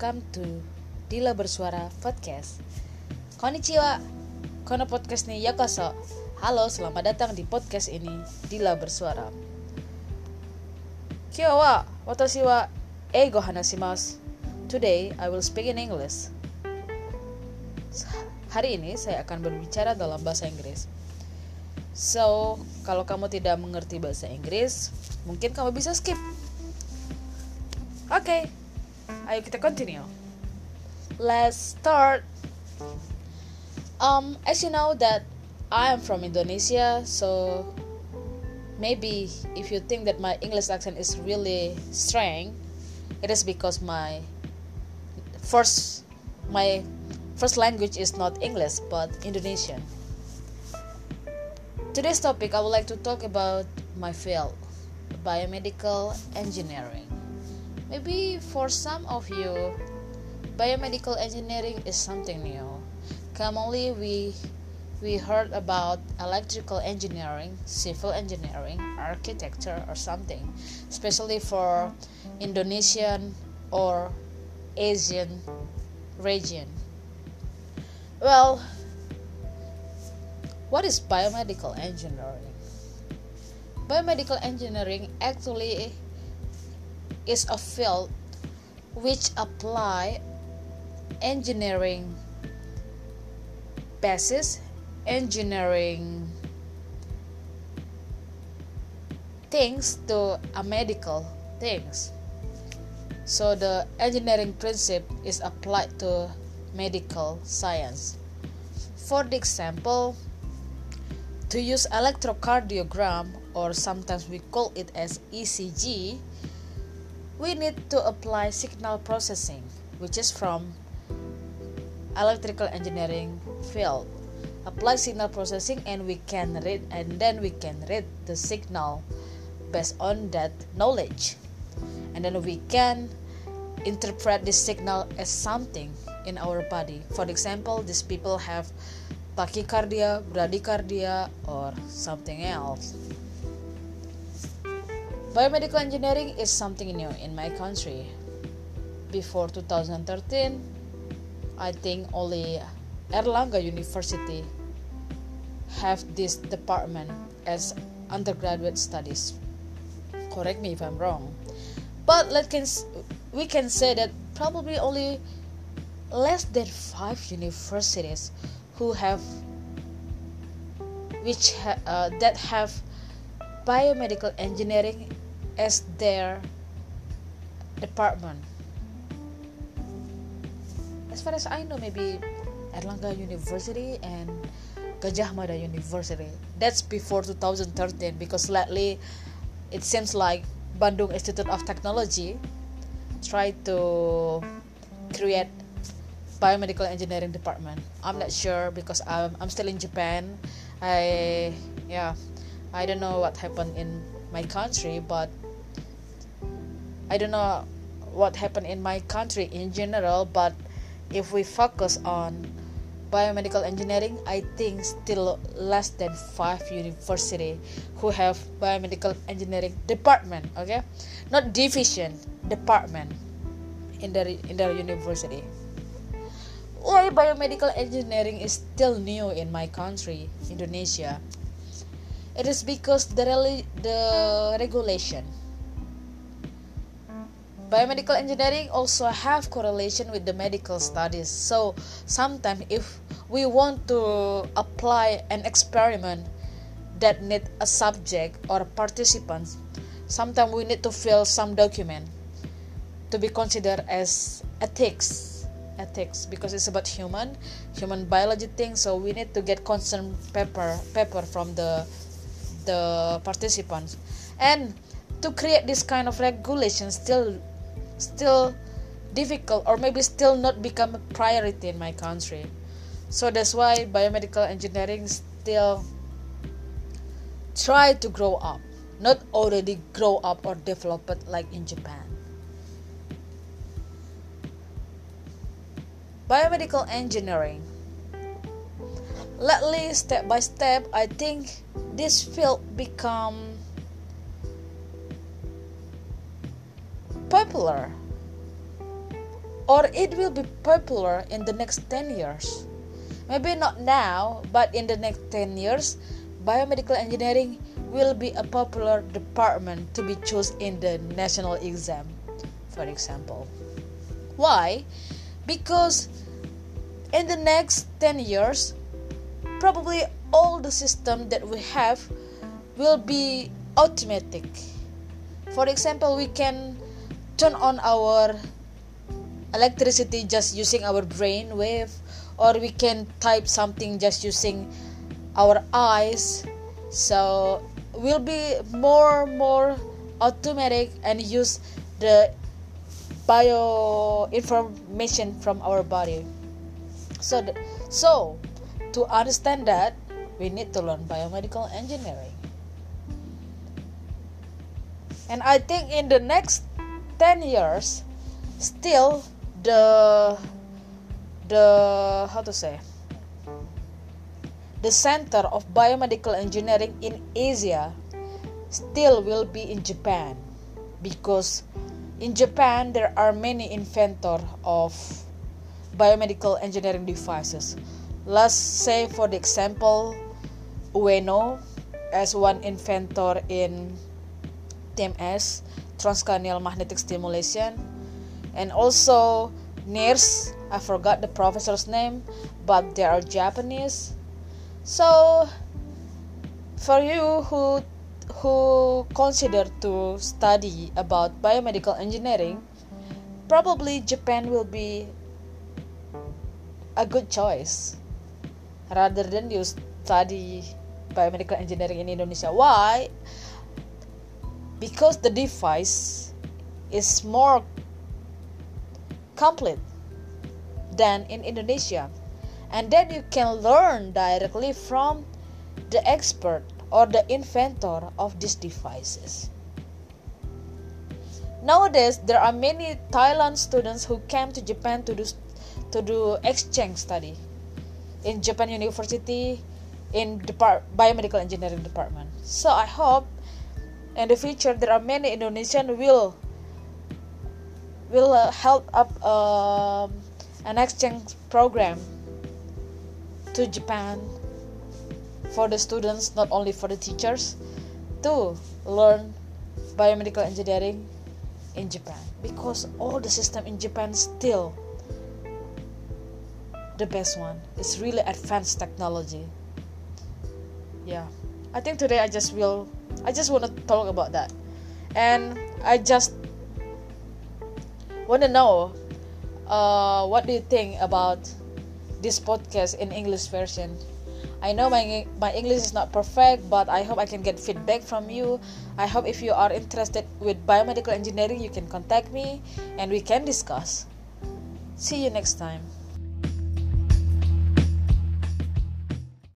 welcome to Dila Bersuara Podcast. Konnichiwa, kono podcast ni yakoso. Halo, selamat datang di podcast ini Dila Bersuara. Kyo wa watashi wa eigo hanashimasu. Today I will speak in English. Hari ini saya akan berbicara dalam bahasa Inggris. So, kalau kamu tidak mengerti bahasa Inggris, mungkin kamu bisa skip. Oke, okay, ayo kita continue. Let's start. Um, as you know that I am from Indonesia, so maybe if you think that my English accent is really strong, it is because my first my first language is not English but Indonesian. Today's topic I would like to talk about my field, biomedical engineering. Maybe for some of you, biomedical engineering is something new. Commonly, we we heard about electrical engineering, civil engineering, architecture, or something, especially for Indonesian or Asian region. Well, what is biomedical engineering? Biomedical engineering actually is a field which apply engineering basis engineering things to a medical things. So the engineering principle is applied to medical science. For the example to use electrocardiogram, or sometimes we call it as ECG, we need to apply signal processing, which is from electrical engineering field. Apply signal processing and we can read and then we can read the signal based on that knowledge. And then we can interpret this signal as something in our body. For example, these people have tachycardia, bradycardia, or something else. Biomedical engineering is something new in my country. Before 2013, I think only Airlangga University have this department as undergraduate studies. Correct me if I'm wrong. But let can we can say that probably only less than five universities who have which ha, uh, that have biomedical engineering as their department. As far as I know, maybe Airlangga University and Gajah Mada University. That's before 2013 because lately it seems like Bandung Institute of Technology tried to create biomedical engineering department i'm not sure because i'm, I'm still in japan i yeah i don't know what happened in my country but i don't know what happened in my country in general but if we focus on biomedical engineering i think still less than five university who have biomedical engineering department okay not division department in the in their university why biomedical engineering is still new in my country, Indonesia? It is because the, the regulation. Biomedical engineering also have correlation with the medical studies. So sometimes if we want to apply an experiment that need a subject or participants, sometimes we need to fill some document to be considered as ethics ethics because it's about human human biology thing so we need to get consent paper paper from the the participants and to create this kind of regulation still still difficult or maybe still not become a priority in my country. So that's why biomedical engineering still try to grow up. Not already grow up or developed like in japan. Biomedical engineering. Lately, step by step, I think this field become popular. or it will be popular in the next 10 years. Maybe not now, but in the next 10 years, biomedical engineering will be a popular department to be chosen in the national exam, for example. Why? Because in the next 10 years, probably all the system that we have will be automatic. For example, we can turn on our electricity just using our brain wave or we can type something just using our eyes. So we'll be more more automatic and use the bio information from our body. So th- so to understand that we need to learn biomedical engineering. And i think in the next 10 years still the the how to say the center of biomedical engineering in Asia still will be in Japan because in Japan there are many inventor of biomedical engineering devices. Let's say for the example Ueno as one inventor in TMS transcranial magnetic stimulation and also NIRS I forgot the professor's name but they are Japanese so, for you who who consider to study about biomedical engineering, probably Japan will be a good choice rather than you study biomedical engineering in Indonesia. Why? Because the device is more complete than in Indonesia and then you can learn directly from the expert or the inventor of these devices. Nowadays, there are many Thailand students who came to Japan to do to do exchange study in Japan University in the biomedical engineering department. So I hope in the future there are many Indonesian will will uh, help up um, an exchange program to Japan for the students, not only for the teachers, to learn biomedical engineering in Japan because all the system in Japan still the best one. It's really advanced technology. Yeah. I think today I just will I just want to talk about that. And I just want to know uh, what do you think about this podcast in English version. I know my my English is not perfect, but I hope I can get feedback from you. I hope if you are interested with biomedical engineering, you can contact me and we can discuss. See you next time.